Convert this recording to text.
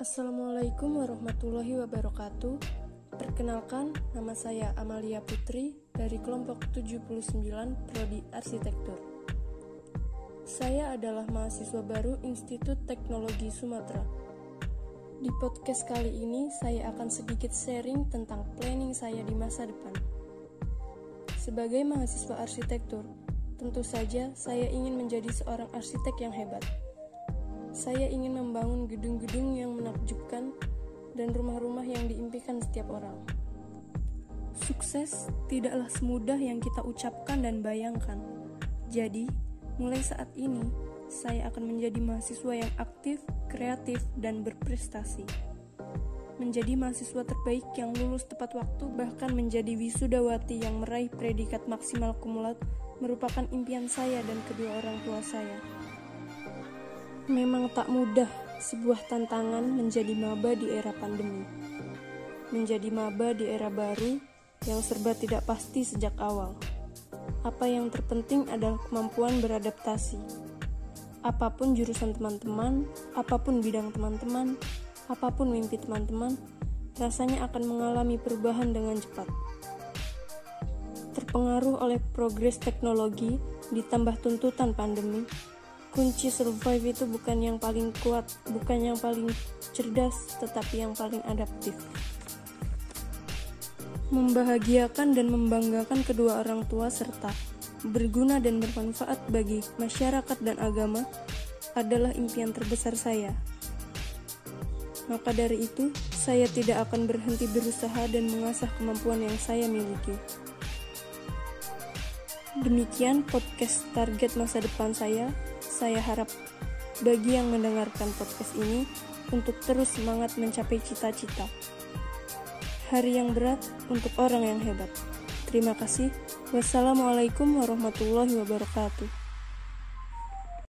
Assalamualaikum warahmatullahi wabarakatuh. Perkenalkan, nama saya Amalia Putri dari kelompok 79 Prodi Arsitektur. Saya adalah mahasiswa baru Institut Teknologi Sumatera. Di podcast kali ini, saya akan sedikit sharing tentang planning saya di masa depan. Sebagai mahasiswa arsitektur, tentu saja saya ingin menjadi seorang arsitek yang hebat saya ingin membangun gedung-gedung yang menakjubkan dan rumah-rumah yang diimpikan setiap orang. Sukses tidaklah semudah yang kita ucapkan dan bayangkan. Jadi, mulai saat ini, saya akan menjadi mahasiswa yang aktif, kreatif, dan berprestasi. Menjadi mahasiswa terbaik yang lulus tepat waktu, bahkan menjadi wisudawati yang meraih predikat maksimal kumulat, merupakan impian saya dan kedua orang tua saya. Memang tak mudah sebuah tantangan menjadi maba di era pandemi. Menjadi maba di era baru yang serba tidak pasti sejak awal. Apa yang terpenting adalah kemampuan beradaptasi. Apa pun jurusan teman-teman, apa pun bidang teman-teman, apa pun mimpi teman-teman, rasanya akan mengalami perubahan dengan cepat. Terpengaruh oleh progres teknologi ditambah tuntutan pandemi, kunci survive itu bukan yang paling kuat, bukan yang paling cerdas, tetapi yang paling adaptif. Membahagiakan dan membanggakan kedua orang tua serta berguna dan bermanfaat bagi masyarakat dan agama adalah impian terbesar saya. Maka dari itu, saya tidak akan berhenti berusaha dan mengasah kemampuan yang saya miliki. Demikian podcast target masa depan saya saya harap bagi yang mendengarkan podcast ini untuk terus semangat mencapai cita-cita. Hari yang berat untuk orang yang hebat. Terima kasih. Wassalamualaikum warahmatullahi wabarakatuh.